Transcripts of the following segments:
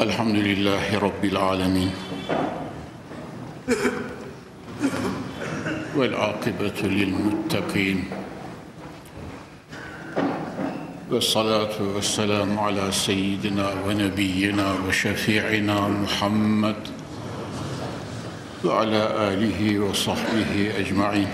الحمد لله رب العالمين. والعاقبة للمتقين. والصلاة والسلام على سيدنا ونبينا وشفيعنا محمد وعلى آله وصحبه أجمعين.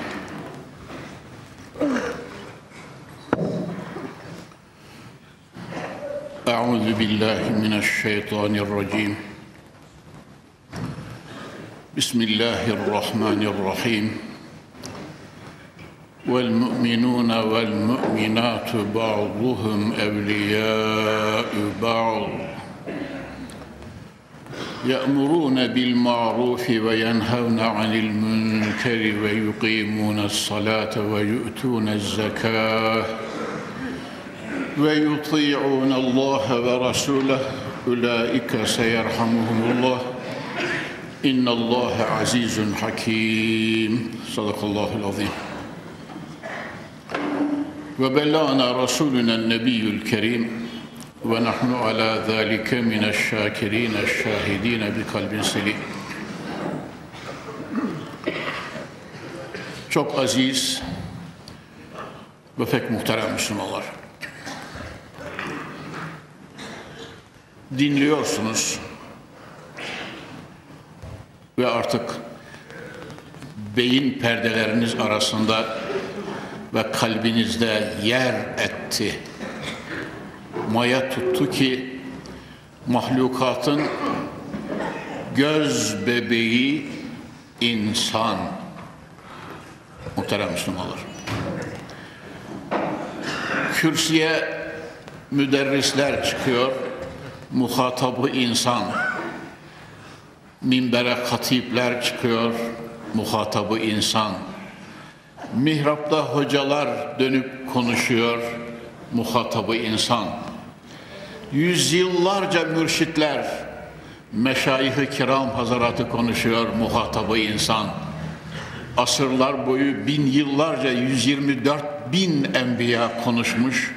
أعوذ بالله من الشيطان الرجيم. بسم الله الرحمن الرحيم. والمؤمنون والمؤمنات بعضهم أولياء بعض. يأمرون بالمعروف وينهون عن المنكر ويقيمون الصلاة ويؤتون الزكاة. ويطيعون الله ورسوله أولئك سيرحمهم الله إن الله عزيز حكيم صدق الله العظيم وبلغنا رسولنا النبي الكريم ونحن على ذلك من الشاكرين الشاهدين بقلب سليم Çok aziz ve pek muhterem Müslümanlar. Dinliyorsunuz ve artık beyin perdeleriniz arasında ve kalbinizde yer etti. Maya tuttu ki mahlukatın göz bebeği insan. Muhterem Müslümanlar. Kürsüye müderrisler çıkıyor, muhatabı insan. Minbere katipler çıkıyor, muhatabı insan. Mihrapta hocalar dönüp konuşuyor, muhatabı insan. Yüzyıllarca mürşitler, meşayih-i kiram hazaratı konuşuyor, muhatabı insan. Asırlar boyu bin yıllarca 124 bin enbiya konuşmuş,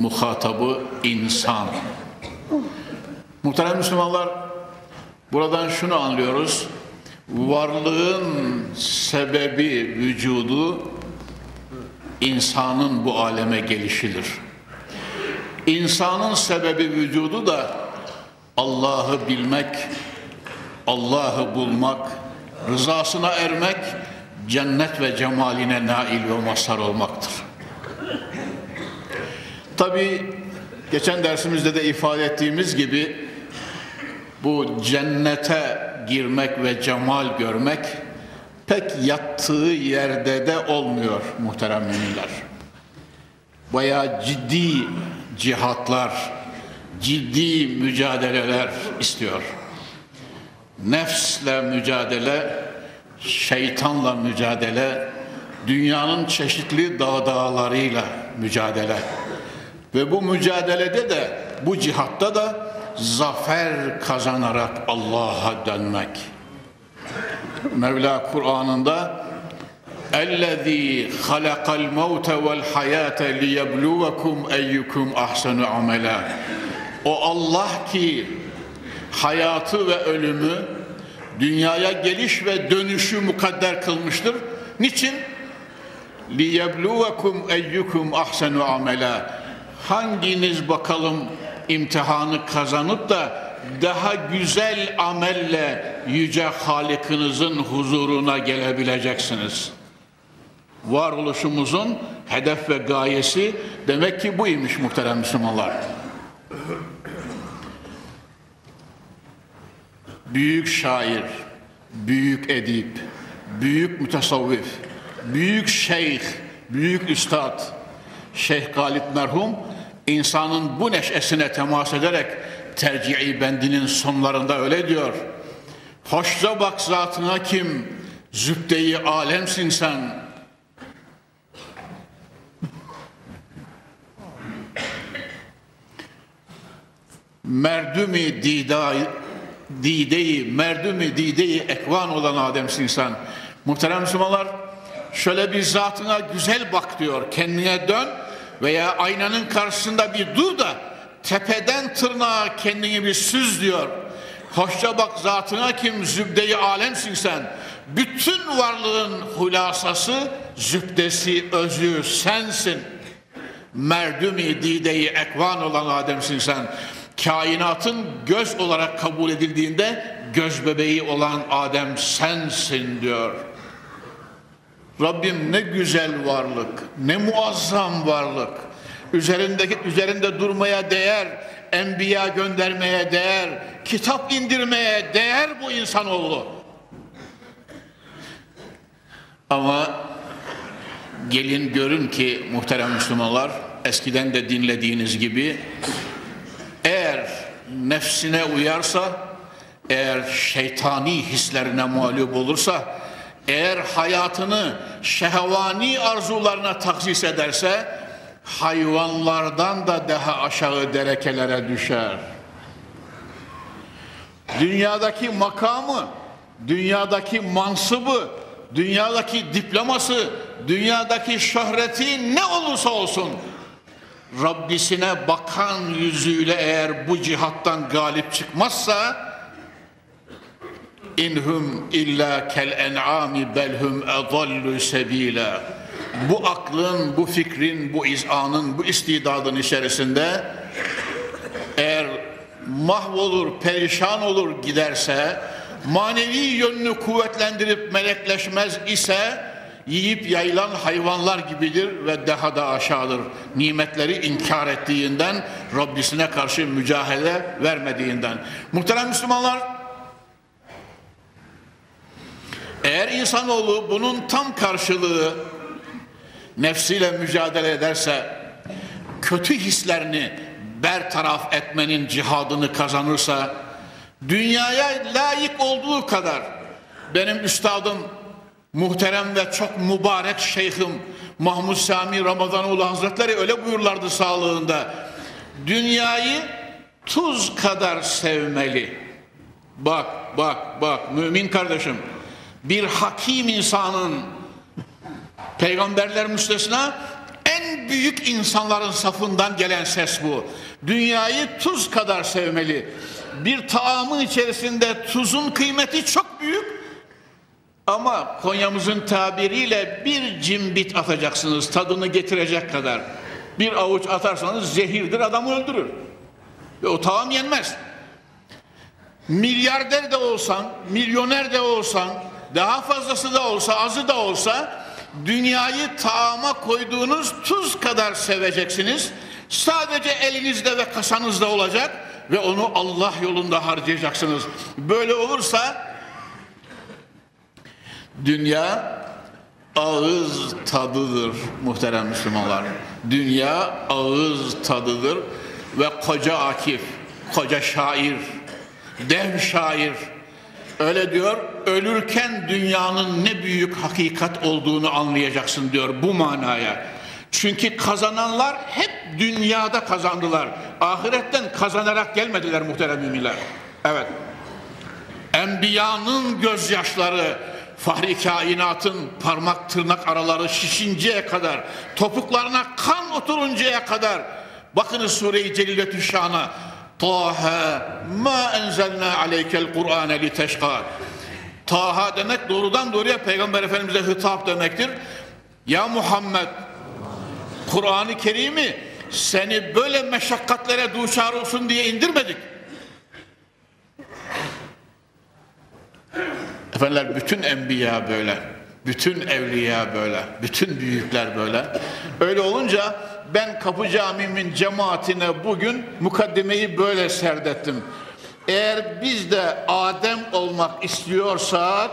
muhatabı insan. Muhterem Müslümanlar, buradan şunu anlıyoruz. Varlığın sebebi vücudu insanın bu aleme gelişidir. İnsanın sebebi vücudu da Allah'ı bilmek, Allah'ı bulmak, rızasına ermek, cennet ve cemaline nail ve mazhar olmaktır. Tabi geçen dersimizde de ifade ettiğimiz gibi bu cennete girmek ve cemal görmek pek yattığı yerde de olmuyor muhterem müminler. Bayağı ciddi cihatlar, ciddi mücadeleler istiyor. Nefsle mücadele, şeytanla mücadele, dünyanın çeşitli dağ dağlarıyla mücadele. Ve bu mücadelede de, bu cihatta da zafer kazanarak Allah'a dönmek. Mevla Kur'an'ında اَلَّذ۪ي خَلَقَ الْمَوْتَ وَالْحَيَاةَ لِيَبْلُوَكُمْ اَيُّكُمْ اَحْسَنُ عَمَلًا O Allah ki hayatı ve ölümü dünyaya geliş ve dönüşü mukadder kılmıştır. Niçin? لِيَبْلُوَكُمْ اَيُّكُمْ اَحْسَنُ عَمَلًا Hanginiz bakalım imtihanı kazanıp da daha güzel amelle yüce Halik'inizin huzuruna gelebileceksiniz. Varoluşumuzun hedef ve gayesi demek ki buymuş muhterem Müslümanlar. Büyük şair, büyük edip, büyük mütesavvif, büyük şeyh, büyük üstad, Şeyh Galip merhum insanın bu neşesine temas ederek tercihi bendinin sonlarında öyle diyor. Hoşça bak zatına kim, zübdeyi alemsin sen. Merdümi dida, dideyi, merdümi dideyi ekvan olan Adem'sin sen. Muhterem Müslümanlar, şöyle bir zatına güzel bak diyor, kendine dön veya aynanın karşısında bir dur da tepeden tırnağa kendini bir süz diyor. Hoşça bak zatına kim zübdeyi alemsin sen. Bütün varlığın hulasası, zübdesi, özü sensin. Merdumi dideyi ekvan olan Adem'sin sen. Kainatın göz olarak kabul edildiğinde göz bebeği olan Adem sensin diyor. Rabbim ne güzel varlık, ne muazzam varlık. Üzerindeki üzerinde durmaya değer, enbiya göndermeye değer, kitap indirmeye değer bu insanoğlu. Ama gelin görün ki muhterem Müslümanlar eskiden de dinlediğiniz gibi eğer nefsine uyarsa eğer şeytani hislerine mağlup olursa eğer hayatını şehvani arzularına taksis ederse hayvanlardan da daha aşağı derekelere düşer. Dünyadaki makamı, dünyadaki mansıbı, dünyadaki diploması, dünyadaki şöhreti ne olursa olsun Rabbisine bakan yüzüyle eğer bu cihattan galip çıkmazsa inhum illa kel en'ami belhum edallu sebila bu aklın, bu fikrin, bu izanın, bu istidadın içerisinde eğer mahvolur, perişan olur giderse, manevi yönünü kuvvetlendirip melekleşmez ise yiyip yayılan hayvanlar gibidir ve daha da aşağıdır. Nimetleri inkar ettiğinden, Rabbisine karşı mücahede vermediğinden. Muhterem Müslümanlar, eğer insanoğlu bunun tam karşılığı nefsiyle mücadele ederse, kötü hislerini bertaraf etmenin cihadını kazanırsa, dünyaya layık olduğu kadar benim üstadım, muhterem ve çok mübarek şeyhim Mahmud Sami Ramazanoğlu Hazretleri öyle buyurlardı sağlığında. Dünyayı tuz kadar sevmeli. Bak, bak, bak mümin kardeşim. Bir hakim insanın Peygamberler müstesna en büyük insanların safından gelen ses bu. Dünyayı tuz kadar sevmeli. Bir taamın içerisinde tuzun kıymeti çok büyük. Ama Konya'mızın tabiriyle bir cimbit atacaksınız tadını getirecek kadar. Bir avuç atarsanız zehirdir adamı öldürür. Ve o taam yenmez. Milyarder de olsan, milyoner de olsan, daha fazlası da olsa, azı da olsa dünyayı taama koyduğunuz tuz kadar seveceksiniz. Sadece elinizde ve kasanızda olacak ve onu Allah yolunda harcayacaksınız. Böyle olursa dünya ağız tadıdır muhterem Müslümanlar. Dünya ağız tadıdır ve koca Akif, koca şair, dev şair Öyle diyor, ölürken dünyanın ne büyük hakikat olduğunu anlayacaksın diyor bu manaya. Çünkü kazananlar hep dünyada kazandılar. Ahiretten kazanarak gelmediler muhterem müminler. Evet. Enbiyanın gözyaşları, fahri kainatın parmak tırnak araları şişinceye kadar, topuklarına kan oturuncaya kadar, bakınız Sure-i Celile Şan'a, Taha ma enzelna aleykel Kur'ane li teşka. Taha demek doğrudan doğruya Peygamber Efendimiz'e hitap demektir. Ya Muhammed Kur'an-ı Kerim'i seni böyle meşakkatlere duşar olsun diye indirmedik. Efendiler bütün enbiya böyle. Bütün evliya böyle. Bütün büyükler böyle. Öyle olunca ben Kapı Camii'min cemaatine bugün mukaddimeyi böyle serdettim. Eğer biz de Adem olmak istiyorsak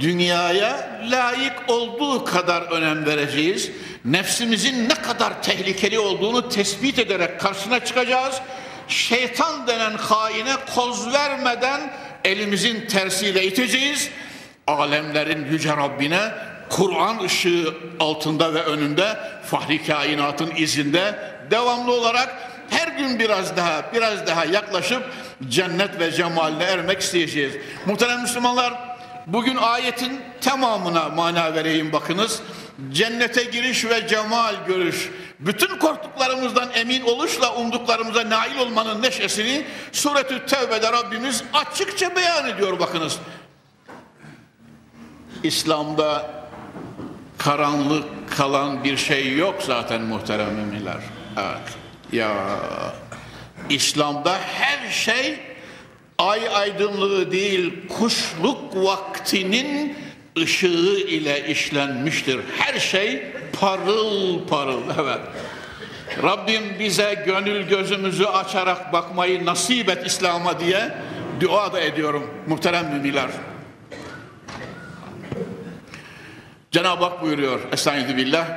dünyaya layık olduğu kadar önem vereceğiz. Nefsimizin ne kadar tehlikeli olduğunu tespit ederek karşısına çıkacağız. Şeytan denen haine koz vermeden elimizin tersiyle iteceğiz. Alemlerin yüce Rabbine Kur'an ışığı altında ve önünde fahri kainatın izinde devamlı olarak her gün biraz daha biraz daha yaklaşıp cennet ve cemaline ermek isteyeceğiz. Muhterem Müslümanlar bugün ayetin tamamına mana vereyim bakınız. Cennete giriş ve cemal görüş bütün korktuklarımızdan emin oluşla umduklarımıza nail olmanın neşesini Suretü Tevbe'de Rabbimiz açıkça beyan ediyor bakınız. İslam'da karanlık kalan bir şey yok zaten muhterem müminler. Evet. Ya İslam'da her şey ay aydınlığı değil kuşluk vaktinin ışığı ile işlenmiştir. Her şey parıl parıl. Evet. Rabbim bize gönül gözümüzü açarak bakmayı nasip et İslam'a diye dua da ediyorum muhterem müminler. Cenab-ı Hak buyuruyor Estaizu billah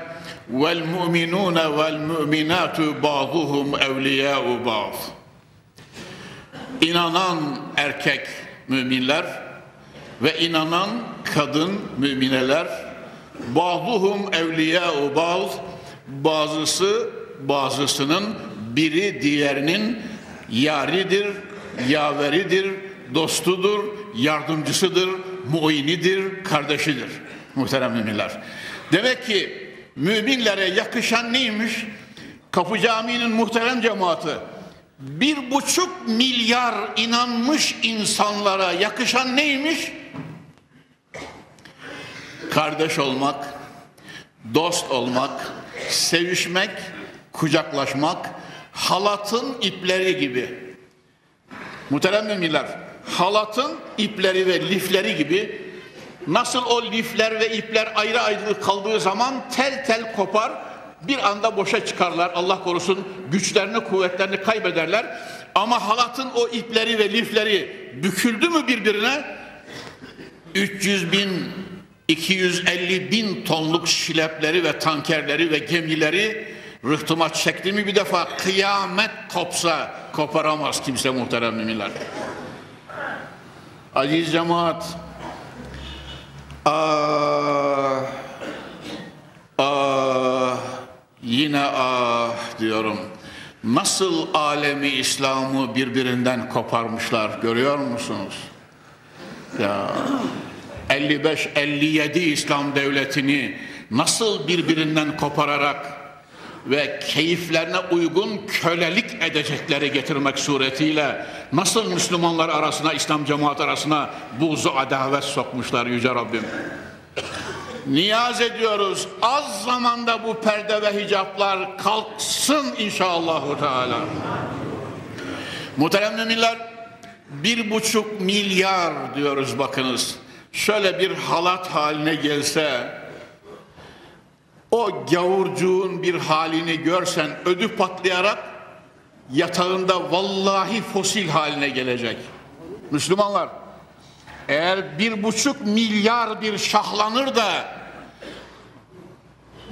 vel mu'minune vel mu'minatu ba'duhum evliya'u ba'd. İnanan erkek müminler ve inanan kadın mümineler ba'duhum evliya'u ba'd bazısı bazısının biri diğerinin yaridir, yaveridir, dostudur, yardımcısıdır, muinidir, kardeşidir muhterem müminler. Demek ki müminlere yakışan neymiş? Kapı Camii'nin muhterem cemaati bir buçuk milyar inanmış insanlara yakışan neymiş? Kardeş olmak, dost olmak, sevişmek, kucaklaşmak, halatın ipleri gibi. Muhterem müminler, halatın ipleri ve lifleri gibi Nasıl o lifler ve ipler ayrı ayrı kaldığı zaman tel tel kopar, bir anda boşa çıkarlar. Allah korusun güçlerini, kuvvetlerini kaybederler. Ama halatın o ipleri ve lifleri büküldü mü birbirine 300 bin 250 bin tonluk şilepleri ve tankerleri ve gemileri rıhtıma çekti mi bir defa kıyamet kopsa koparamaz kimse muhterem müminler. Aziz cemaat Ah, ah, yine ah diyorum. Nasıl alemi İslam'ı birbirinden koparmışlar görüyor musunuz? Ya 55-57 İslam devletini nasıl birbirinden kopararak ve keyiflerine uygun kölelik edecekleri getirmek suretiyle nasıl Müslümanlar arasına, İslam cemaat arasına buzu adavet sokmuşlar Yüce Rabbim. Niyaz ediyoruz az zamanda bu perde ve hicaplar kalksın inşallahü teala. Muhterem müminler bir buçuk milyar diyoruz bakınız. Şöyle bir halat haline gelse o gavurcuğun bir halini görsen ödü patlayarak yatağında vallahi fosil haline gelecek. Müslümanlar eğer bir buçuk milyar bir şahlanır da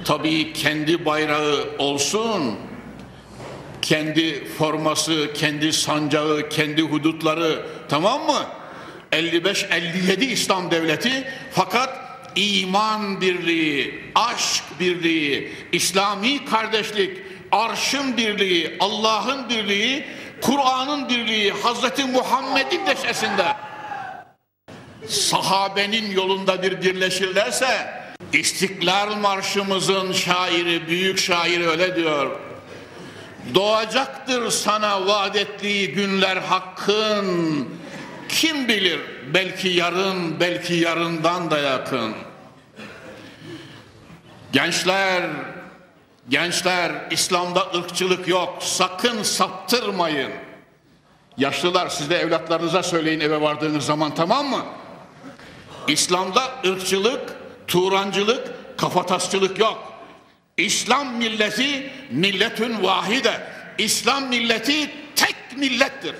tabii kendi bayrağı olsun kendi forması, kendi sancağı, kendi hudutları tamam mı? 55-57 İslam devleti fakat iman birliği, aşk birliği, İslami kardeşlik, arşın birliği, Allah'ın birliği, Kur'an'ın birliği, Hazreti Muhammed'in deşesinde sahabenin yolunda bir birleşirlerse İstiklal Marşımızın şairi, büyük şairi öyle diyor. Doğacaktır sana vaat ettiği günler hakkın. Kim bilir belki yarın, belki yarından da yakın. Gençler, gençler İslam'da ırkçılık yok. Sakın saptırmayın. Yaşlılar siz de evlatlarınıza söyleyin eve vardığınız zaman tamam mı? İslam'da ırkçılık, turancılık, kafatasçılık yok. İslam milleti milletün vahide. İslam milleti tek millettir.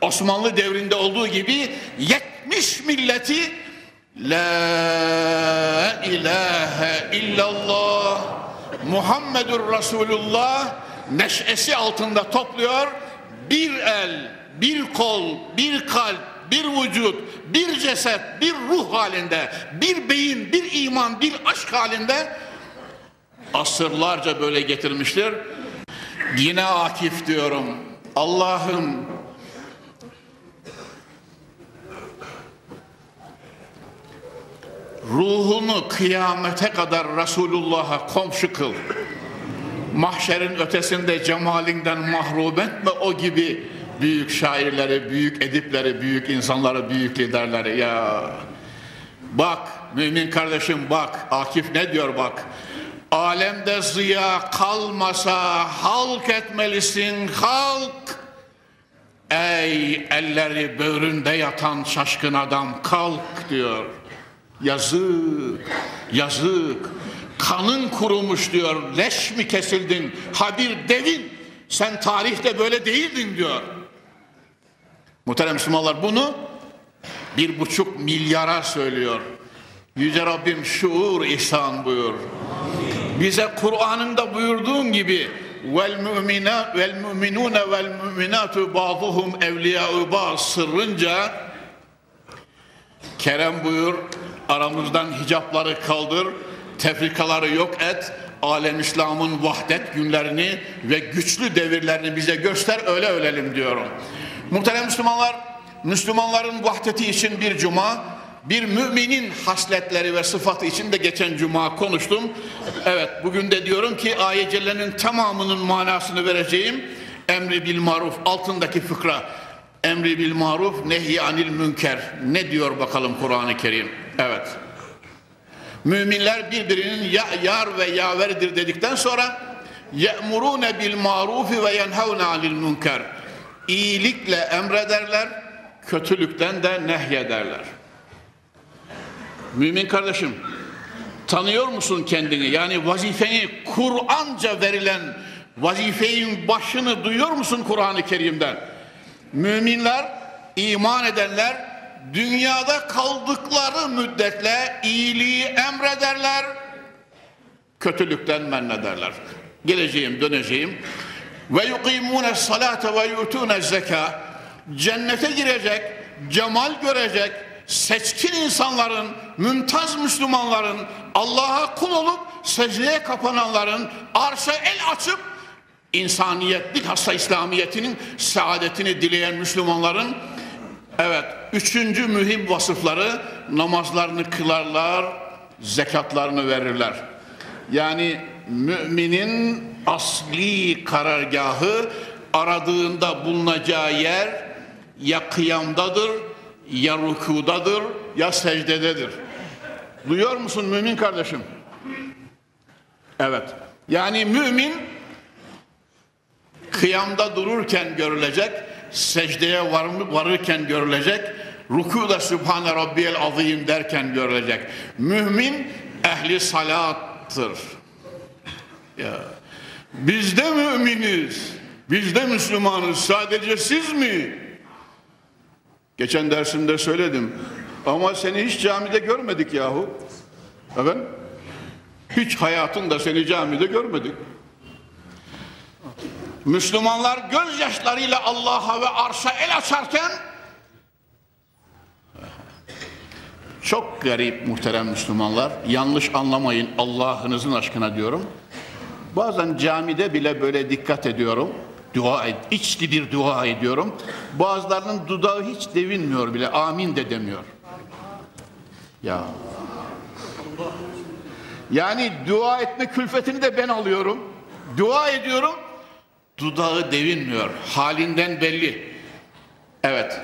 Osmanlı devrinde olduğu gibi 70 milleti La ilahe illallah Muhammedur Resulullah neşesi altında topluyor. Bir el, bir kol, bir kalp, bir vücut, bir ceset, bir ruh halinde, bir beyin, bir iman, bir aşk halinde asırlarca böyle getirmiştir. Yine Akif diyorum. Allah'ım ruhunu kıyamete kadar Resulullah'a komşu kıl. mahşerin ötesinde cemalinden mahrum etme o gibi büyük şairleri, büyük edipleri, büyük insanları, büyük liderleri ya. Bak mümin kardeşim bak Akif ne diyor bak. Alemde ziya kalmasa halk etmelisin halk. Ey elleri böğründe yatan şaşkın adam kalk diyor. Yazık, yazık. Kanın kurumuş diyor. Leş mi kesildin? Ha bir devin. Sen tarihte böyle değildin diyor. Muhterem Müslümanlar bunu bir buçuk milyara söylüyor. Yüce Rabbim şuur ihsan buyur. Bize Kur'an'ın da buyurduğun gibi vel müminat vel müminune vel müminatu ba'duhum evliya'u ba'd sırrınca Kerem buyur aramızdan hicapları kaldır tefrikaları yok et alem İslam'ın vahdet günlerini ve güçlü devirlerini bize göster öyle ölelim diyorum. Muhterem Müslümanlar Müslümanların vahdeti için bir cuma bir müminin hasletleri ve sıfatı için de geçen cuma konuştum. Evet bugün de diyorum ki ayet tamamının manasını vereceğim. Emri bil maruf altındaki fıkra. Emri bil maruf nehy anil münker. Ne diyor bakalım Kur'an-ı Kerim? Evet. Müminler birbirinin ya, yar ve yaverdir dedikten sonra ye'murune bil marufi ve yenhevne anil münker. İyilikle emrederler, kötülükten de nehyederler. Mümin kardeşim, tanıyor musun kendini? Yani vazifeni Kur'anca verilen vazifenin başını duyuyor musun Kur'an-ı Kerim'den? Müminler, iman edenler dünyada kaldıkları müddetle iyiliği emrederler, kötülükten men ederler. Geleceğim, döneceğim. Ve yukimune salate ve yutune zeka. Cennete girecek, cemal görecek, seçkin insanların, mümtaz Müslümanların, Allah'a kul olup secdeye kapananların, arşa el açıp insaniyet, bilhassa İslamiyetinin saadetini dileyen Müslümanların evet üçüncü mühim vasıfları namazlarını kılarlar, zekatlarını verirler. Yani müminin asli karargahı aradığında bulunacağı yer ya kıyamdadır ya rükudadır ya secdededir. Duyuyor musun mümin kardeşim? Evet. Yani mümin kıyamda dururken görülecek, secdeye var, varırken görülecek, rükuda Sübhane Rabbiyel Azim derken görülecek. Mümin ehli salattır. Ya. Biz de müminiz. Biz de Müslümanız. Sadece siz mi? Geçen dersimde söyledim. Ama seni hiç camide görmedik yahu. Evet. Hiç hayatında seni camide görmedik. Müslümanlar gözyaşlarıyla Allah'a ve arşa el açarken çok garip muhterem Müslümanlar. Yanlış anlamayın Allah'ınızın aşkına diyorum. Bazen camide bile böyle dikkat ediyorum. Dua et, içli bir dua ediyorum. Bazılarının dudağı hiç devinmiyor bile. Amin de demiyor. Ya. Yani dua etme külfetini de ben alıyorum. Dua ediyorum. Dudağı devinmiyor. Halinden belli. Evet.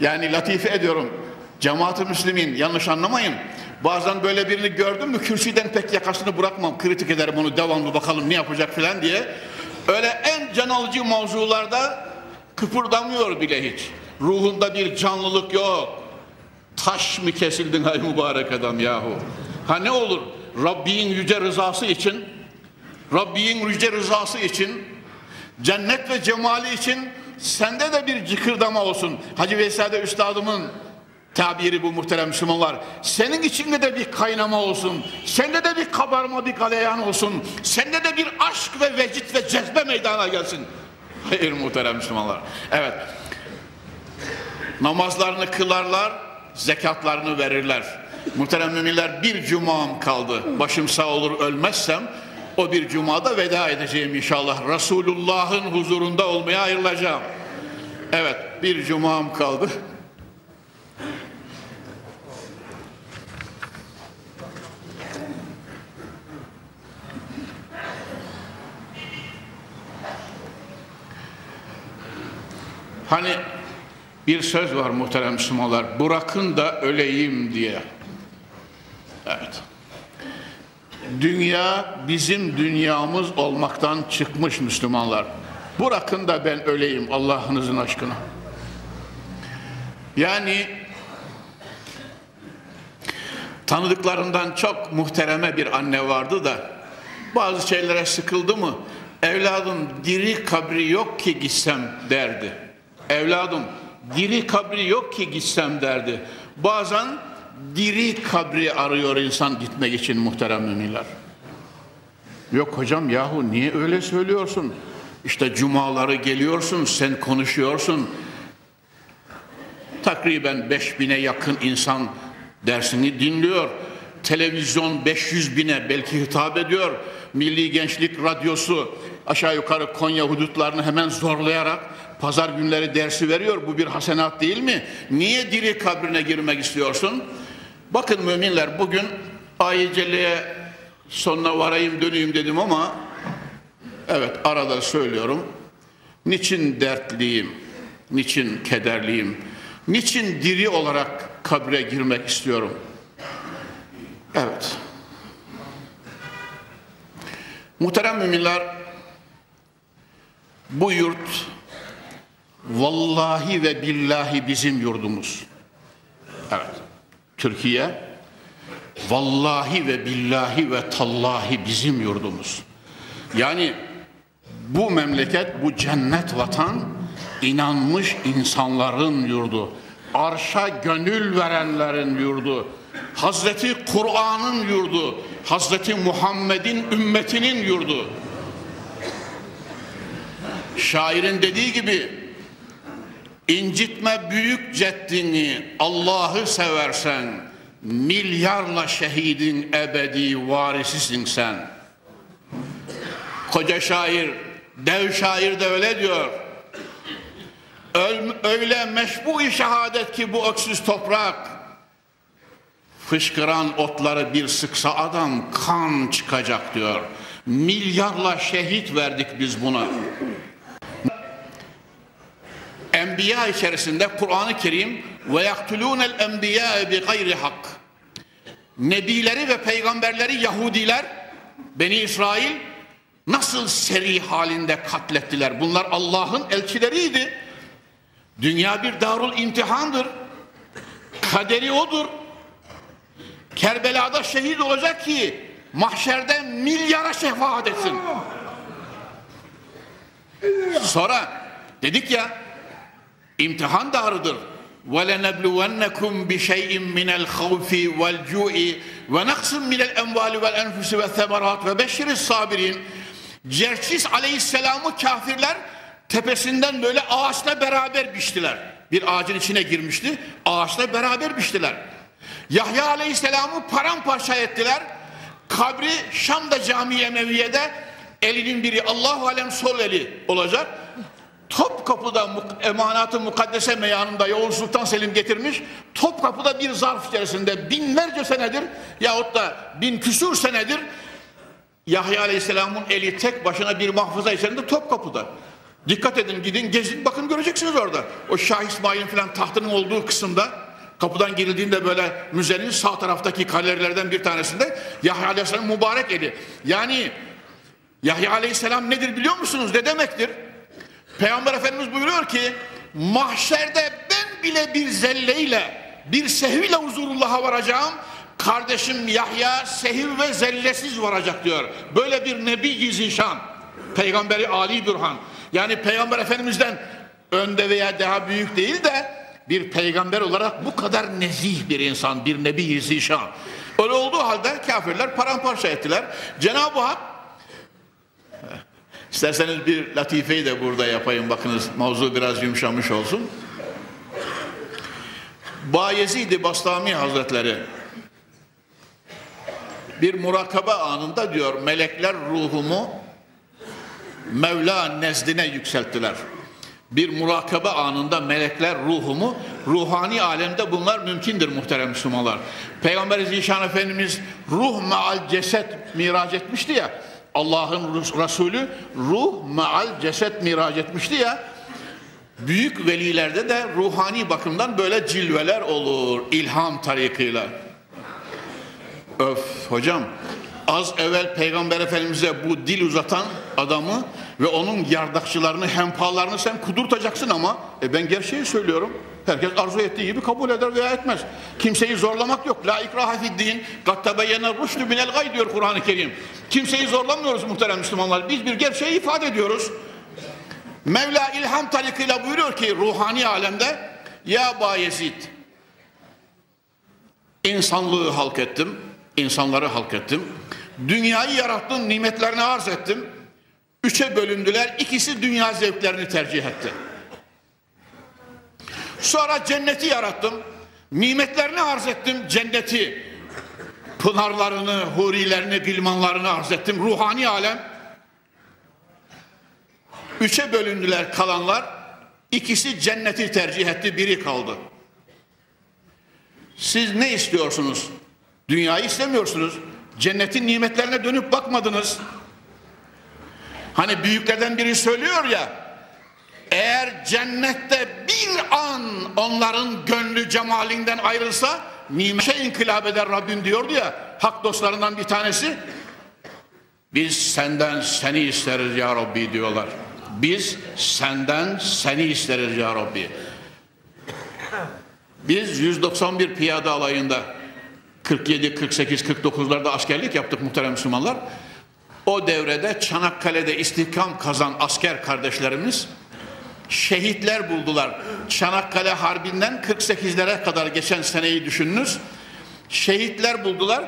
Yani latife ediyorum. Cemaat-ı Müslümin yanlış anlamayın. Bazen böyle birini gördüm mü kürsüden pek yakasını bırakmam. Kritik ederim onu devamlı bakalım ne yapacak filan diye. Öyle en can alıcı mevzularda kıpırdamıyor bile hiç. Ruhunda bir canlılık yok. Taş mı kesildin hay mübarek adam yahu. Ha ne olur Rabbin yüce rızası için Rabbin yüce rızası için cennet ve cemali için sende de bir cıkırdama olsun. Hacı Veysade Üstadımın tabiri bu muhterem Müslümanlar. Senin içinde de bir kaynama olsun. Sende de bir kabarma, bir galeyan olsun. Sende de bir aşk ve vecit ve cezbe meydana gelsin. Hayır muhterem Müslümanlar. Evet. Namazlarını kılarlar, zekatlarını verirler. Muhterem müminler bir cumam kaldı. Başım sağ olur ölmezsem o bir cumada veda edeceğim inşallah. Resulullah'ın huzurunda olmaya ayrılacağım. Evet bir cumam kaldı. Hani bir söz var muhterem Müslümanlar. Bırakın da öleyim diye. Evet. Dünya bizim dünyamız olmaktan çıkmış Müslümanlar. Bırakın da ben öleyim Allah'ınızın aşkına. Yani tanıdıklarından çok muhtereme bir anne vardı da bazı şeylere sıkıldı mı evladım diri kabri yok ki gitsem derdi. Evladım diri kabri yok ki gitsem derdi. Bazen diri kabri arıyor insan gitmek için muhterem müminler. Yok hocam yahu niye öyle söylüyorsun? İşte cumaları geliyorsun, sen konuşuyorsun. Takriben 5000'e yakın insan dersini dinliyor. Televizyon 500 bine belki hitap ediyor. Milli Gençlik Radyosu aşağı yukarı Konya hudutlarını hemen zorlayarak pazar günleri dersi veriyor. Bu bir hasenat değil mi? Niye diri kabrine girmek istiyorsun? Bakın müminler bugün ayet sonuna varayım döneyim dedim ama evet arada söylüyorum. Niçin dertliyim? Niçin kederliyim? Niçin diri olarak kabre girmek istiyorum? Evet. Muhterem müminler bu yurt vallahi ve billahi bizim yurdumuz. Evet. Türkiye vallahi ve billahi ve tallahi bizim yurdumuz. Yani bu memleket, bu cennet vatan inanmış insanların yurdu. Arşa gönül verenlerin yurdu. Hazreti Kur'an'ın yurdu. Hazreti Muhammed'in ümmetinin yurdu. Şairin dediği gibi incitme büyük ceddini Allah'ı seversen milyarla şehidin ebedi varisisin sen. Koca şair, dev şair de öyle diyor. Öyle meşbu-i şehadet ki bu öksüz toprak fışkıran otları bir sıksa adam kan çıkacak diyor. Milyarla şehit verdik biz buna. Enbiya içerisinde Kur'an-ı Kerim ve yaktulûnel enbiyâ bi gayri hak. Nebileri ve peygamberleri Yahudiler, Beni İsrail nasıl seri halinde katlettiler. Bunlar Allah'ın elçileriydi. Dünya bir darul imtihandır. Kaderi odur. Kerbela'da şehit olacak ki mahşerde milyara şefaat etsin. Sonra dedik ya imtihan darıdır. وَلَنَبْلُوَنَّكُمْ بِشَيْءٍ مِنَ الْخَوْفِ وَالْجُوءِ وَنَقْصٍ مِنَ الْاَمْوَالِ وَالْاَنْفُسِ وَالثَّمَرَاتِ وَبَشِّرِ الصَّابِرِينَ Cerçis aleyhisselamı kafirler tepesinden böyle ağaçla beraber biçtiler. Bir ağacın içine girmişti. Ağaçla beraber biçtiler. Yahya aleyhisselamı paramparça ettiler. Kabri Şam'da cami Emeviye'de elinin biri Allahu alem sol eli olacak. Topkapı'da emanatı mukaddese meyanında Yavuz Sultan Selim getirmiş. Topkapı'da bir zarf içerisinde binlerce senedir yahut da bin küsur senedir Yahya Aleyhisselam'ın eli tek başına bir mahfuza içerisinde Topkapı'da. Dikkat edin gidin gezin bakın göreceksiniz orada. O Şah İsmail'in falan tahtının olduğu kısımda kapıdan girildiğinde böyle müzenin sağ taraftaki galerilerden bir tanesinde Yahya Aleyhisselam mübarek eli. Yani Yahya Aleyhisselam nedir biliyor musunuz? Ne demektir? Peygamber Efendimiz buyuruyor ki mahşerde ben bile bir zelleyle bir sehviyle huzurullah'a varacağım kardeşim Yahya sehiv ve zellesiz varacak diyor. Böyle bir nebi zişan. Peygamberi Ali Bürhan. Yani Peygamber Efendimiz'den önde veya daha büyük değil de bir peygamber olarak bu kadar nezih bir insan, bir nebi zişan. Öyle olduğu halde kafirler paramparça ettiler. Cenab-ı Hak İsterseniz bir latifeyi de burada yapayım. Bakınız mavzu biraz yumuşamış olsun. Bayezid-i Bastami Hazretleri bir murakabe anında diyor melekler ruhumu Mevla nezdine yükselttiler. Bir murakabe anında melekler ruhumu ruhani alemde bunlar mümkündür muhterem Müslümanlar. Peygamber Zişan Efendimiz ruh meal ceset miraç etmişti ya Allah'ın Resulü ruh meal ceset miraç etmişti ya Büyük velilerde de ruhani bakımdan böyle cilveler olur ilham tarikıyla. Öf hocam az evvel Peygamber Efendimiz'e bu dil uzatan adamı ve onun yardakçılarını, hempalarını sen kudurtacaksın ama e ben gerçeği söylüyorum. Herkes arzu ettiği gibi kabul eder veya etmez. Kimseyi zorlamak yok. La ikraha fid din. Kat tebeyyene rüştü minel gay diyor Kur'an-ı Kerim. Kimseyi zorlamıyoruz muhterem Müslümanlar. Biz bir gerçeği ifade ediyoruz. Mevla ilham tarikıyla buyuruyor ki ruhani alemde Ya Bayezid insanlığı halk ettim, insanları halk ettim. Dünyayı yarattım, nimetlerini arz ettim. Üçe bölündüler, ikisi dünya zevklerini tercih etti. Sonra cenneti yarattım, nimetlerini arz ettim, cenneti, pınarlarını, hurilerini, gilmanlarını arz ettim. Ruhani alem, Üçe bölündüler kalanlar. İkisi cenneti tercih etti, biri kaldı. Siz ne istiyorsunuz? Dünyayı istemiyorsunuz. Cennetin nimetlerine dönüp bakmadınız. Hani büyüklerden biri söylüyor ya, eğer cennette bir an onların gönlü cemalinden ayrılsa, nimete inkılap eder Rabbim diyordu ya, hak dostlarından bir tanesi. Biz senden seni isteriz ya Rabbi diyorlar. Biz senden seni isteriz ya Rabbi. Biz 191 piyade alayında 47, 48, 49'larda askerlik yaptık muhterem Müslümanlar. O devrede Çanakkale'de istihkam kazan asker kardeşlerimiz şehitler buldular. Çanakkale Harbi'nden 48'lere kadar geçen seneyi düşününüz. Şehitler buldular.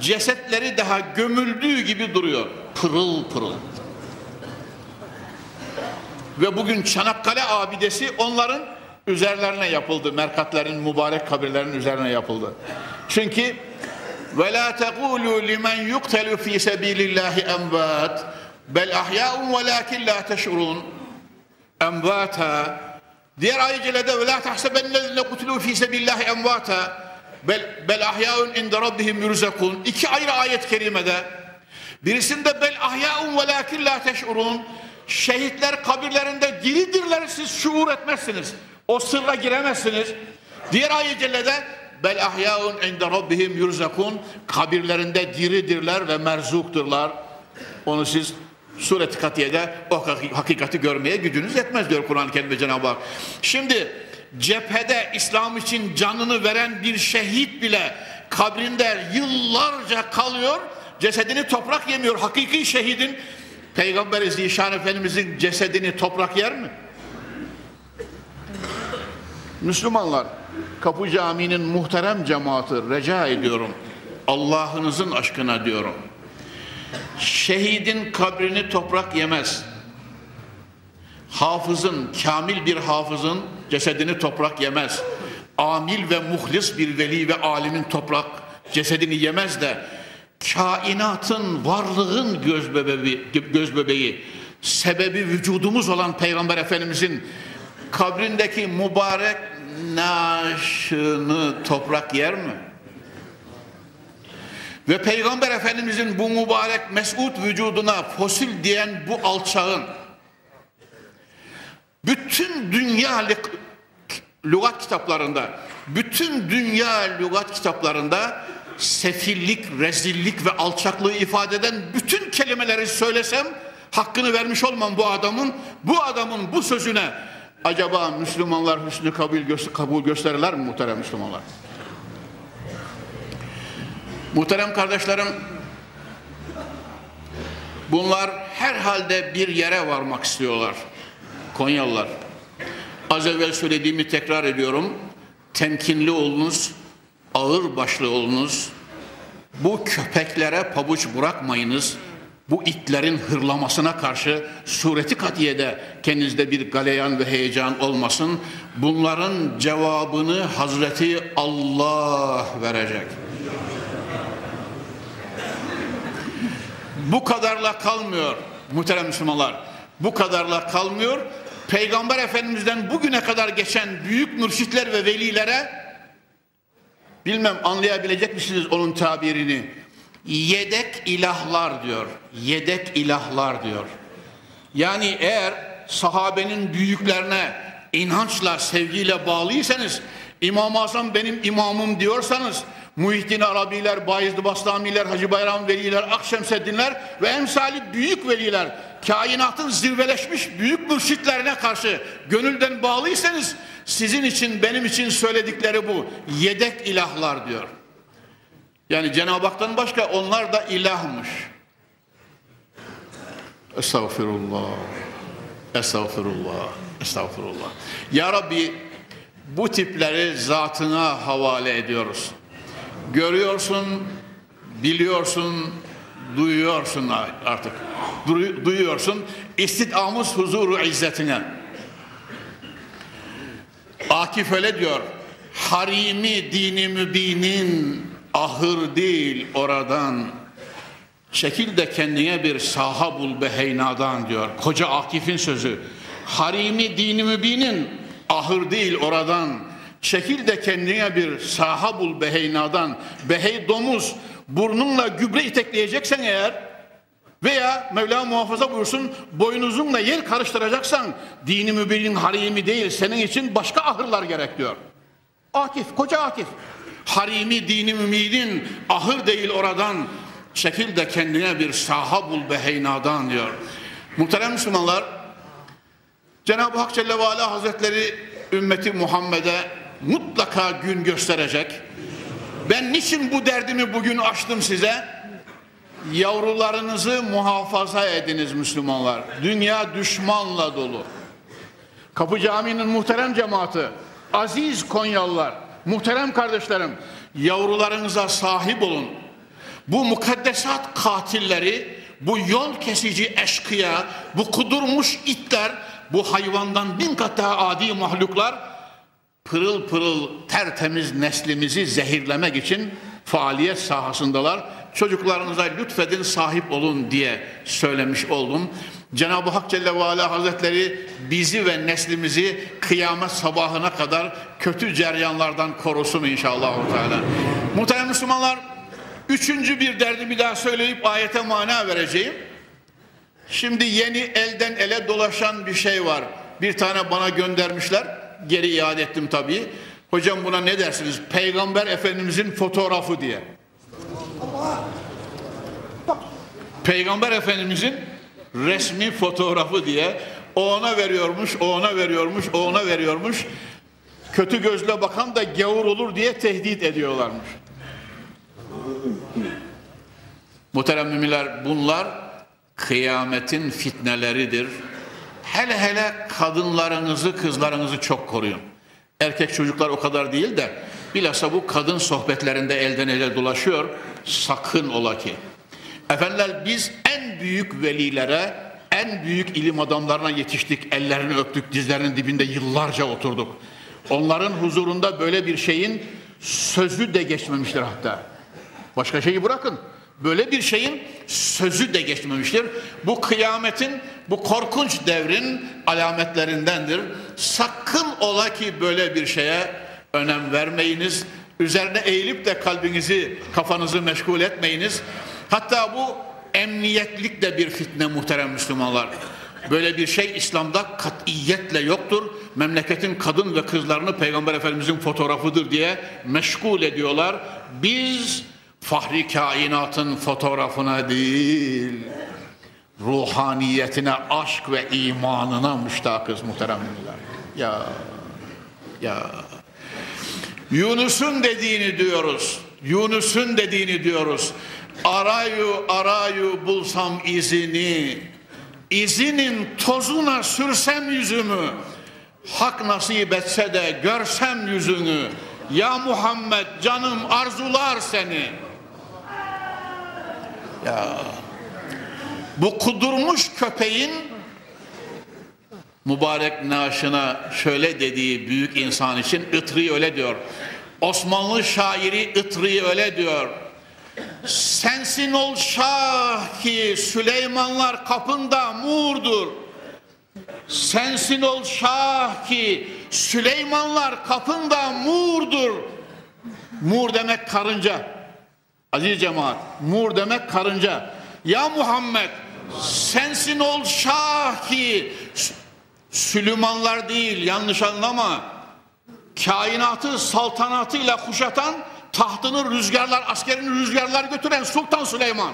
Cesetleri daha gömüldüğü gibi duruyor. Pırıl pırıl. Ve bugün Çanakkale abidesi onların üzerlerine yapıldı. Merkatlerin mübarek kabirlerinin üzerine yapıldı. Çünkü ve la tekulu limen yuqtalu fi sabilillahi emvat bel ahya'un velakin la teş'urun. Emvata diğer ayet-i ve la tahsebennellezine kutulu fi sabilillahi emvata bel, bel ahya'un inde rabbihim yurzakun. İki ayrı ayet kerimede birisinde bel ahya'un velakin la teş'urun. Şehitler kabirlerinde diridirler siz şuur etmezsiniz. O sırra giremezsiniz. Diğer ayet cellede bel ahyaun inde rabbihim yurzakun kabirlerinde diridirler ve merzukturlar. Onu siz Suret-i Katiye'de o hakikati görmeye gücünüz yetmez diyor Kur'an-ı Kerim'de Cenab-ı Hak. Şimdi cephede İslam için canını veren bir şehit bile kabrinde yıllarca kalıyor, cesedini toprak yemiyor. Hakiki şehidin Peygamber Zişan Efendimizin cesedini toprak yer mi? Müslümanlar, Kapı Camii'nin muhterem cemaati rica ediyorum. Allah'ınızın aşkına diyorum. Şehidin kabrini toprak yemez. Hafızın, kamil bir hafızın cesedini toprak yemez. Amil ve muhlis bir veli ve alimin toprak cesedini yemez de kainatın, varlığın göz bebeği, göz bebeği, sebebi vücudumuz olan Peygamber Efendimizin kabrindeki mübarek naşını toprak yer mi? Ve Peygamber Efendimizin bu mübarek mesut vücuduna fosil diyen bu alçağın bütün dünya lügat kitaplarında bütün dünya lügat kitaplarında sefillik, rezillik ve alçaklığı ifade eden bütün kelimeleri söylesem hakkını vermiş olmam bu adamın. Bu adamın bu sözüne acaba Müslümanlar hüsnü kabul, gö kabul gösterirler mi muhterem Müslümanlar? Muhterem kardeşlerim bunlar herhalde bir yere varmak istiyorlar. Konyalılar. Az evvel söylediğimi tekrar ediyorum. Temkinli olunuz, ağır başlı olunuz. Bu köpeklere pabuç bırakmayınız. Bu itlerin hırlamasına karşı sureti katiyede kendinizde bir galeyan ve heyecan olmasın. Bunların cevabını Hazreti Allah verecek. Bu kadarla kalmıyor muhterem Müslümanlar. Bu kadarla kalmıyor. Peygamber Efendimiz'den bugüne kadar geçen büyük mürşitler ve velilere Bilmem anlayabilecek misiniz onun tabirini? Yedek ilahlar diyor. Yedek ilahlar diyor. Yani eğer sahabenin büyüklerine inançla, sevgiyle bağlıysanız, İmam-ı Azam benim imamım diyorsanız, Muhittin Arabiler, Bayezid Bastamiler, Hacı Bayram Veliler, Akşemseddinler ve emsali büyük veliler, kainatın zirveleşmiş büyük mürşitlerine karşı gönülden bağlıysanız, sizin için, benim için söyledikleri bu. Yedek ilahlar diyor. Yani Cenab-ı Hak'tan başka onlar da ilahmış. Estağfirullah. Estağfirullah. Estağfirullah. Ya Rabbi bu tipleri zatına havale ediyoruz. Görüyorsun, biliyorsun, duyuyorsun artık. Duyuyorsun. İstidamız huzuru izzetine. Akif öyle diyor. Harimi dini mübinin ahır değil oradan. Çekil de kendine bir saha bul beheynadan diyor. Koca Akif'in sözü. Harimi dini mübinin ahır değil oradan. Çekil de kendine bir saha bul beheynadan. Behey domuz burnunla gübre itekleyeceksen eğer veya Mevla muhafaza buyursun boynuzunla yer karıştıracaksan dini mübinin harimi değil senin için başka ahırlar gerek diyor. Akif, koca Akif. Harimi dini mümidin ahır değil oradan çekil de kendine bir saha bul beheynadan diyor. Muhterem Müslümanlar Cenab-ı Hak Celle ve Ala Hazretleri ümmeti Muhammed'e mutlaka gün gösterecek. Ben niçin bu derdimi bugün açtım size? Yavrularınızı muhafaza ediniz Müslümanlar. Dünya düşmanla dolu. Kapı Camii'nin muhterem cemaati, aziz Konyalılar, muhterem kardeşlerim, yavrularınıza sahip olun. Bu mukaddesat katilleri, bu yol kesici eşkıya, bu kudurmuş itler, bu hayvandan bin kat daha adi mahluklar pırıl pırıl tertemiz neslimizi zehirlemek için faaliyet sahasındalar. Çocuklarınıza lütfedin sahip olun diye söylemiş oldum. Cenab-ı Hak Celle ve Ala Hazretleri bizi ve neslimizi kıyamet sabahına kadar kötü ceryanlardan korusun inşallah. Muhterem Müslümanlar, üçüncü bir derdi bir daha söyleyip ayete mana vereceğim. Şimdi yeni elden ele dolaşan bir şey var. Bir tane bana göndermişler. Geri iade ettim tabii. Hocam buna ne dersiniz? Peygamber Efendimizin fotoğrafı diye. Peygamber Efendimizin resmi fotoğrafı diye o ona veriyormuş, o ona veriyormuş, o ona veriyormuş. Kötü gözle bakan da gavur olur diye tehdit ediyorlarmış. Muhterem müminler bunlar kıyametin fitneleridir. Hele hele kadınlarınızı, kızlarınızı çok koruyun. Erkek çocuklar o kadar değil de bilhassa bu kadın sohbetlerinde elden ele dolaşıyor. Sakın ola ki. Efendiler biz en büyük velilere, en büyük ilim adamlarına yetiştik. Ellerini öptük, dizlerinin dibinde yıllarca oturduk. Onların huzurunda böyle bir şeyin sözü de geçmemiştir hatta. Başka şeyi bırakın. Böyle bir şeyin sözü de geçmemiştir. Bu kıyametin, bu korkunç devrin alametlerindendir. Sakın ola ki böyle bir şeye önem vermeyiniz. Üzerine eğilip de kalbinizi, kafanızı meşgul etmeyiniz. Hatta bu emniyetlik de bir fitne muhterem Müslümanlar. Böyle bir şey İslam'da katiyetle yoktur. Memleketin kadın ve kızlarını Peygamber Efendimizin fotoğrafıdır diye meşgul ediyorlar. Biz fahri kainatın fotoğrafına değil, ruhaniyetine, aşk ve imanına müştakız muhteremler. Ya, ya. Yunus'un dediğini diyoruz. Yunus'un dediğini diyoruz. Arayu arayu bulsam izini, izinin tozuna sürsem yüzümü, hak nasip etse de görsem yüzünü, ya Muhammed canım arzular seni. Ya bu kudurmuş köpeğin mübarek naşına şöyle dediği büyük insan için Itri öyle diyor. Osmanlı şairi Itri öyle diyor. Sensin ol şah ki Süleymanlar kapında murdur. Sensin ol şah ki Süleymanlar kapında murdur. Mur demek karınca. Aziz cemaat, mur demek karınca. Ya Muhammed sensin ol şah ki Süleymanlar değil yanlış anlama. Kainatı saltanatıyla kuşatan tahtını rüzgarlar, askerini rüzgarlar götüren Sultan Süleyman.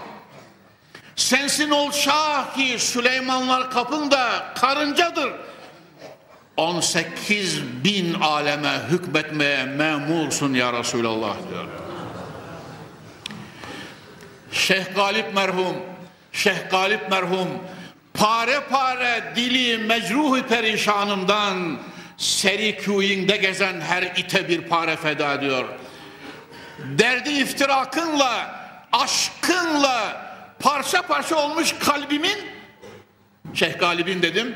Sensin ol şah ki Süleymanlar kapında karıncadır. 18 bin aleme hükmetmeye memursun ya Resulallah diyor. Şeyh Galip merhum, Şeyh Galip merhum pare pare dili mecruhu perişanından seri kuyinde gezen her ite bir pare feda ediyor. Derdi iftirakınla, aşkınla parça parça olmuş kalbimin Şeyh Galip'in dedim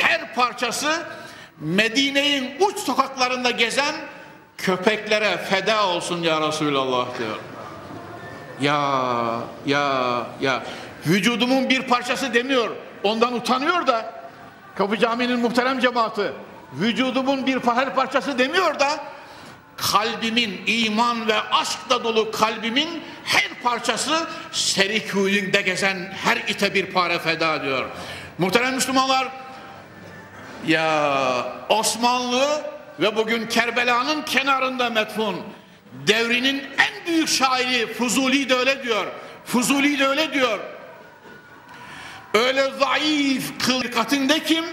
her parçası Medine'nin uç sokaklarında gezen köpeklere feda olsun ya Resulallah diyor. Ya ya ya vücudumun bir parçası demiyor. Ondan utanıyor da Kapı Camii'nin muhterem cemaati vücudumun bir her parçası demiyor da kalbimin iman ve aşkla dolu kalbimin her parçası seri kuyunda gezen her ite bir pare feda diyor. Muhterem Müslümanlar ya Osmanlı ve bugün Kerbela'nın kenarında metfun devrinin en büyük şairi Fuzuli de öyle diyor. Fuzuli de öyle diyor. Öyle zayıf kıl katinde kim?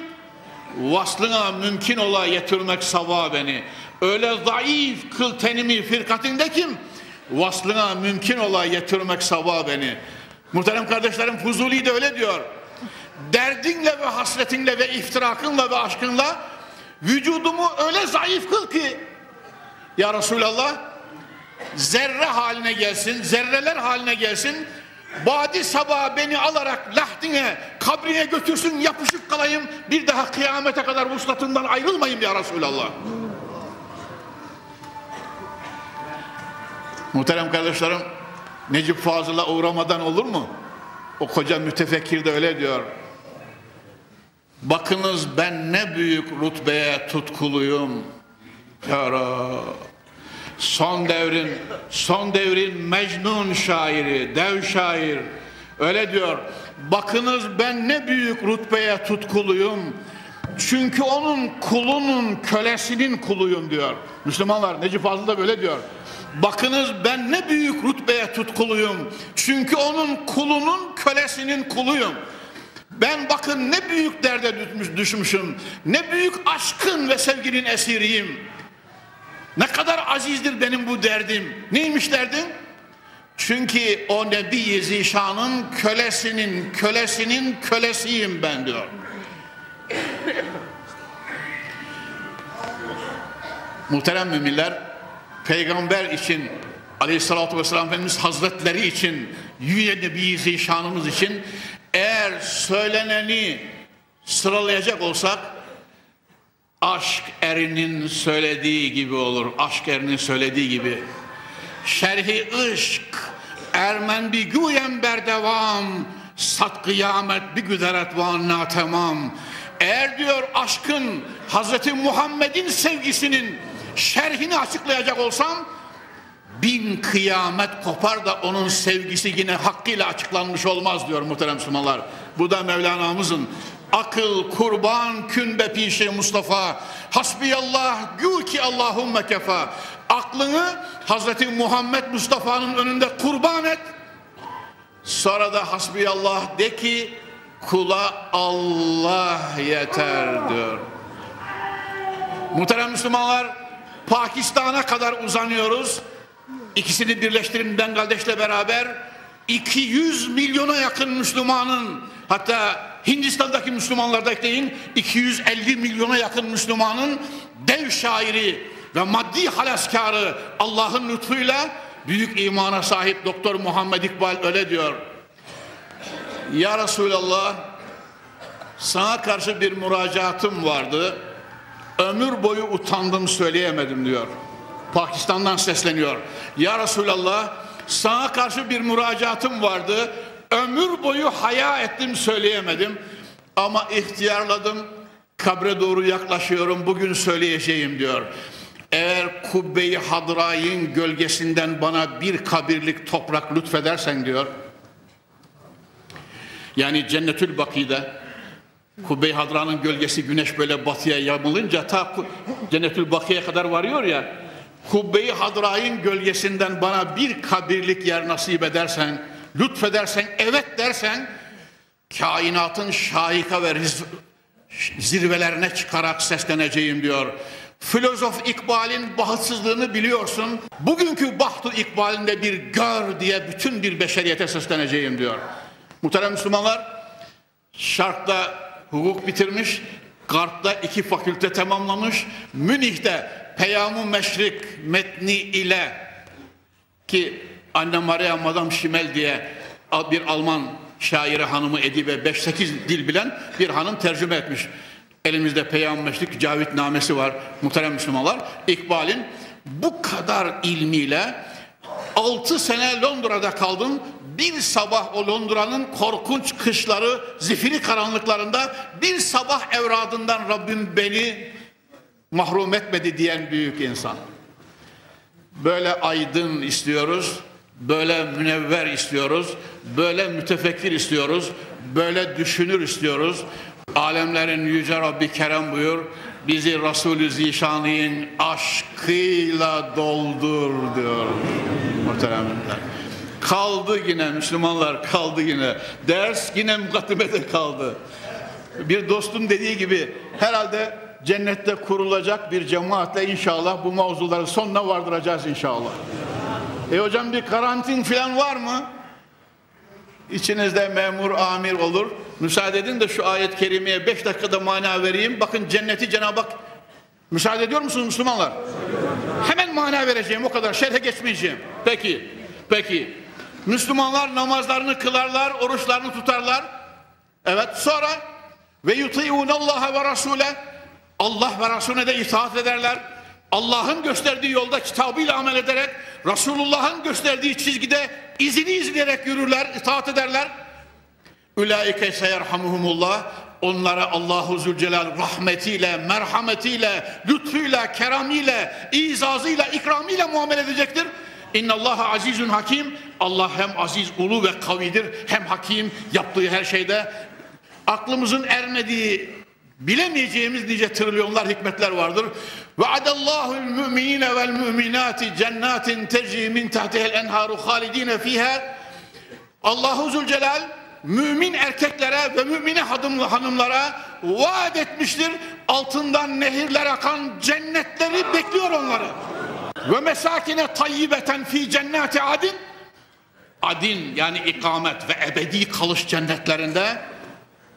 Vaslına mümkün ola yetirmek sava beni. Öyle zayıf kıl tenimi firkatinde kim? Vaslına mümkün ola yetirmek sava beni. Muhterem kardeşlerim Fuzuli de öyle diyor derdinle ve hasretinle ve iftirakınla ve aşkınla vücudumu öyle zayıf kıl ki ya Resulallah zerre haline gelsin, zerreler haline gelsin. Badi sabah beni alarak lahdine, kabrine götürsün, yapışık kalayım. Bir daha kıyamete kadar vuslatından ayrılmayayım ya Resulallah. Muhterem kardeşlerim, Necip Fazıl'a uğramadan olur mu? O koca mütefekkir de öyle diyor. Bakınız ben ne büyük rutbeye tutkuluyum. Ya Son devrin, son devrin Mecnun şairi, dev şair öyle diyor. Bakınız ben ne büyük rutbeye tutkuluyum. Çünkü onun kulunun kölesinin kuluyum diyor. Müslümanlar Necip Fazıl da böyle diyor. Bakınız ben ne büyük rutbeye tutkuluyum. Çünkü onun kulunun kölesinin kuluyum. Ben bakın ne büyük derde düşmüşüm. Ne büyük aşkın ve sevginin esiriyim. Ne kadar azizdir benim bu derdim. Neymiş derdin? Çünkü o Nebi Zişan'ın kölesinin kölesinin kölesiyim ben diyor. Muhterem müminler, peygamber için aleyhissalatü vesselam Efendimiz Hazretleri için, Yüce Nebi Zişan'ımız için eğer söyleneni sıralayacak olsak aşk erinin söylediği gibi olur. Aşk erinin söylediği gibi. Şerhi ışk ermen bir güyen berdevam sat kıyamet bir güderet van tamam. Eğer diyor aşkın Hazreti Muhammed'in sevgisinin şerhini açıklayacak olsam bin kıyamet kopar da onun sevgisi yine hakkıyla açıklanmış olmaz diyor muhterem Müslümanlar. Bu da Mevlana'mızın akıl kurban kün pişi Mustafa. Hasbiyallah gül ki Allahumme kefa. Aklını Hazreti Muhammed Mustafa'nın önünde kurban et. Sonra da hasbiyallah de ki kula Allah yeter diyor. Muhterem Müslümanlar Pakistan'a kadar uzanıyoruz. İkisini birleştirin Bangladeş'le beraber. 200 milyona yakın Müslümanın hatta Hindistan'daki Müslümanlar da ekleyin 250 milyona yakın Müslümanın dev şairi ve maddi halaskarı Allah'ın lütfuyla büyük imana sahip Doktor Muhammed İkbal öyle diyor. Ya Resulallah sana karşı bir müracaatım vardı. Ömür boyu utandım söyleyemedim diyor. Pakistan'dan sesleniyor. Ya Resulallah sana karşı bir müracaatım vardı. Ömür boyu haya ettim söyleyemedim. Ama ihtiyarladım. Kabre doğru yaklaşıyorum. Bugün söyleyeceğim diyor. Eğer kubbe-i hadrayın gölgesinden bana bir kabirlik toprak lütfedersen diyor. Yani Cennetül Baki'de Kubbe-i Hadra'nın gölgesi güneş böyle batıya yamılınca ta Cennetül Bakı'ya kadar varıyor ya. Kubbe-i Hadra'nın gölgesinden bana bir kabirlik yer nasip edersen, lütfedersen, evet dersen kainatın şahika ve zirvelerine çıkarak sesleneceğim diyor. Filozof İkbal'in bahtsızlığını biliyorsun. Bugünkü bahtı İkbal'inde bir gör diye bütün bir beşeriyete sesleneceğim diyor. Muhterem Müslümanlar, Şark'ta hukuk bitirmiş, Garp'ta iki fakülte tamamlamış, Münih'te Peyam-ı Meşrik metni ile ki Anne Maria Madame Schimmel diye bir Alman şairi hanımı edibe 5-8 dil bilen bir hanım tercüme etmiş. Elimizde Peyam Meşrik Cavit namesi var muhterem Müslümanlar. İkbal'in bu kadar ilmiyle 6 sene Londra'da kaldım. Bir sabah o Londra'nın korkunç kışları, zifiri karanlıklarında bir sabah evradından Rabbim beni mahrum etmedi diyen büyük insan. Böyle aydın istiyoruz, böyle münevver istiyoruz, böyle mütefekkir istiyoruz, böyle düşünür istiyoruz. Alemlerin yüce Rabbi Kerem buyur, bizi Resulü Zişan'ın aşkıyla doldur diyor muhteremler. Kaldı yine Müslümanlar kaldı yine. Ders yine mukaddimede kaldı. Bir dostum dediği gibi herhalde cennette kurulacak bir cemaatle inşallah bu mavzuları sonuna vardıracağız inşallah. E hocam bir karantin falan var mı? İçinizde memur, amir olur. Müsaade edin de şu ayet-i kerimeye beş dakikada mana vereyim. Bakın cenneti Cenab-ı Hak müsaade ediyor musunuz Müslümanlar? Hemen mana vereceğim o kadar şerhe geçmeyeceğim. Peki, peki. Müslümanlar namazlarını kılarlar, oruçlarını tutarlar. Evet sonra ve yuti'un Allah ve Rasule Allah ve Resulüne de itaat ederler. Allah'ın gösterdiği yolda kitabıyla amel ederek Resulullah'ın gösterdiği çizgide izini izleyerek yürürler, itaat ederler. Ulaike seyerhamuhumullah onlara Allahu Zülcelal rahmetiyle, merhametiyle, lütfuyla, keramiyle, izazıyla, ikramiyle muamele edecektir. İnna Allah azizun hakim. Allah hem aziz, ulu ve kavidir hem hakim yaptığı her şeyde aklımızın ermediği bilemeyeceğimiz nice trilyonlar hikmetler vardır. Ve adallahul müminine vel müminati cennatin tecri min tahtihel enharu halidine fiha Allahu Zülcelal mümin erkeklere ve mümine hanımlara vaat etmiştir. Altından nehirler akan cennetleri bekliyor onları. Ve mesakine tayyibeten fi cennati adin adin yani ikamet ve ebedi kalış cennetlerinde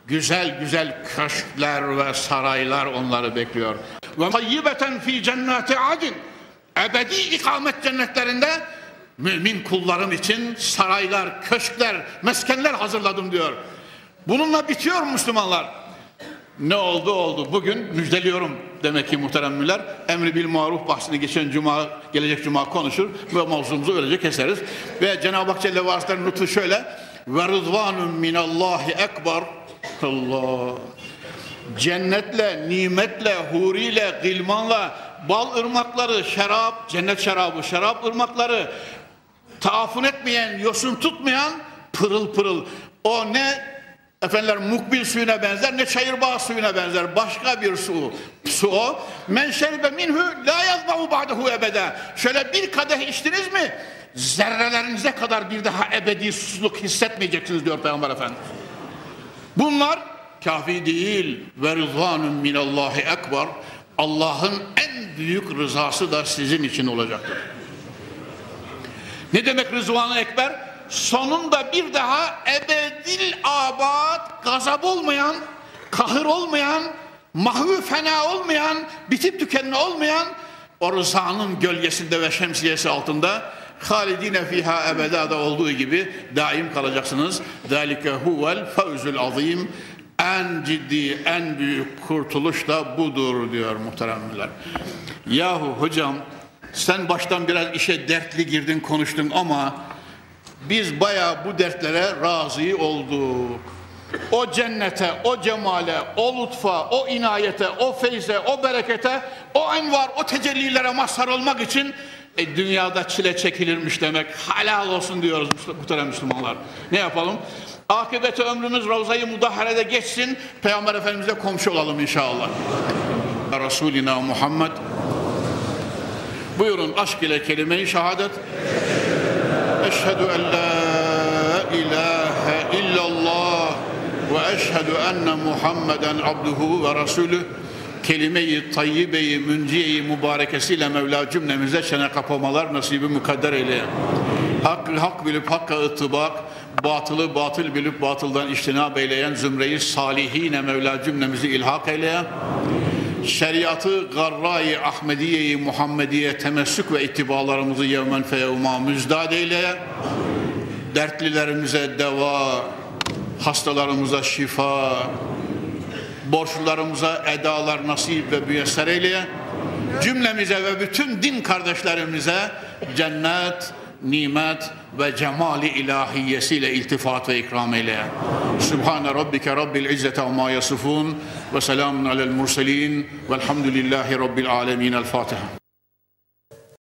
güzel güzel köşkler ve saraylar onları bekliyor. Ve tayyibeten fi cennati adin ebedi ikamet cennetlerinde mümin kullarım için saraylar, köşkler, meskenler hazırladım diyor. Bununla bitiyor Müslümanlar. Ne oldu oldu. Bugün müjdeliyorum demek ki muhteremler. Emri bil maruf bahsini geçen cuma, gelecek cuma konuşur ve mavzumuzu öylece keseriz. Ve Cenab-ı Hak Celle ve lütfu şöyle. Ve rızvanun minallahi ekber. Allah. Cennetle, nimetle, huriyle, gılmanla, bal ırmakları, şarap, cennet şarabı, şarap ırmakları, taafun etmeyen, yosun tutmayan pırıl pırıl. O ne efendiler mukbil suyuna benzer ne çayırbağ suyuna benzer. Başka bir su. Su o. Men şeribe minhu la yazmahu ba'dehu ebede. Şöyle bir kadeh içtiniz mi zerrelerinize kadar bir daha ebedi susuzluk hissetmeyeceksiniz diyor Peygamber Efendimiz. Bunlar kafi değil. Ve rızvanun minallahi ekber. Allah'ın en büyük rızası da sizin için olacaktır. Ne demek rızvanı ekber sonunda bir daha ebedil abad gazap olmayan, kahır olmayan, mahvü fena olmayan, bitip tükenme olmayan o rızanın gölgesinde ve şemsiyesi altında halidine fiha ebedada olduğu gibi daim kalacaksınız. Zalike huvel fevzul azim. En ciddi, en büyük kurtuluş da budur diyor muhteremler. Yahu hocam sen baştan biraz işe dertli girdin konuştun ama biz baya bu dertlere razı olduk. O cennete, o cemale, o lütfa, o inayete, o feyze, o berekete, o envar, o tecellilere mazhar olmak için e, dünyada çile çekilirmiş demek. Halal olsun diyoruz muhterem Müslümanlar. Ne yapalım? Akıbeti ömrümüz Ravza-i Mudahhare'de geçsin. Peygamber Efendimiz'e komşu olalım inşallah. Resulina Muhammed. Buyurun aşk ile kelime-i şehadet. En la ilahe illallah ve eşhedü enne Muhammeden abduhu ve rasulü kelime-i tayyibe-i münciye-i mübarekesiyle Mevla cümlemize çene kapamalar nasibi mukadder eyle. Hakkı hak bilip hakka ıttıbak, batılı batıl bilip batıldan iştinab eyleyen zümreyi salihine Mevla cümlemizi ilhak eyle. Şeriatı garra-i Ahmediye-i Muhammediye temessük ve ittibalarımızı yevmen feyevma müzdad eyle. Dertlilerimize deva, hastalarımıza şifa, borçlularımıza edalar nasip ve müyesser eyle. Cümlemize ve bütün din kardeşlerimize cennet, nimet ve cemali ilahiyesiyle iltifat ve ikram eyle. Subhane rabbike rabbil izzeti amma yasifun ve selamun alel murselin velhamdülillahi rabbil alemin. El Fatiha.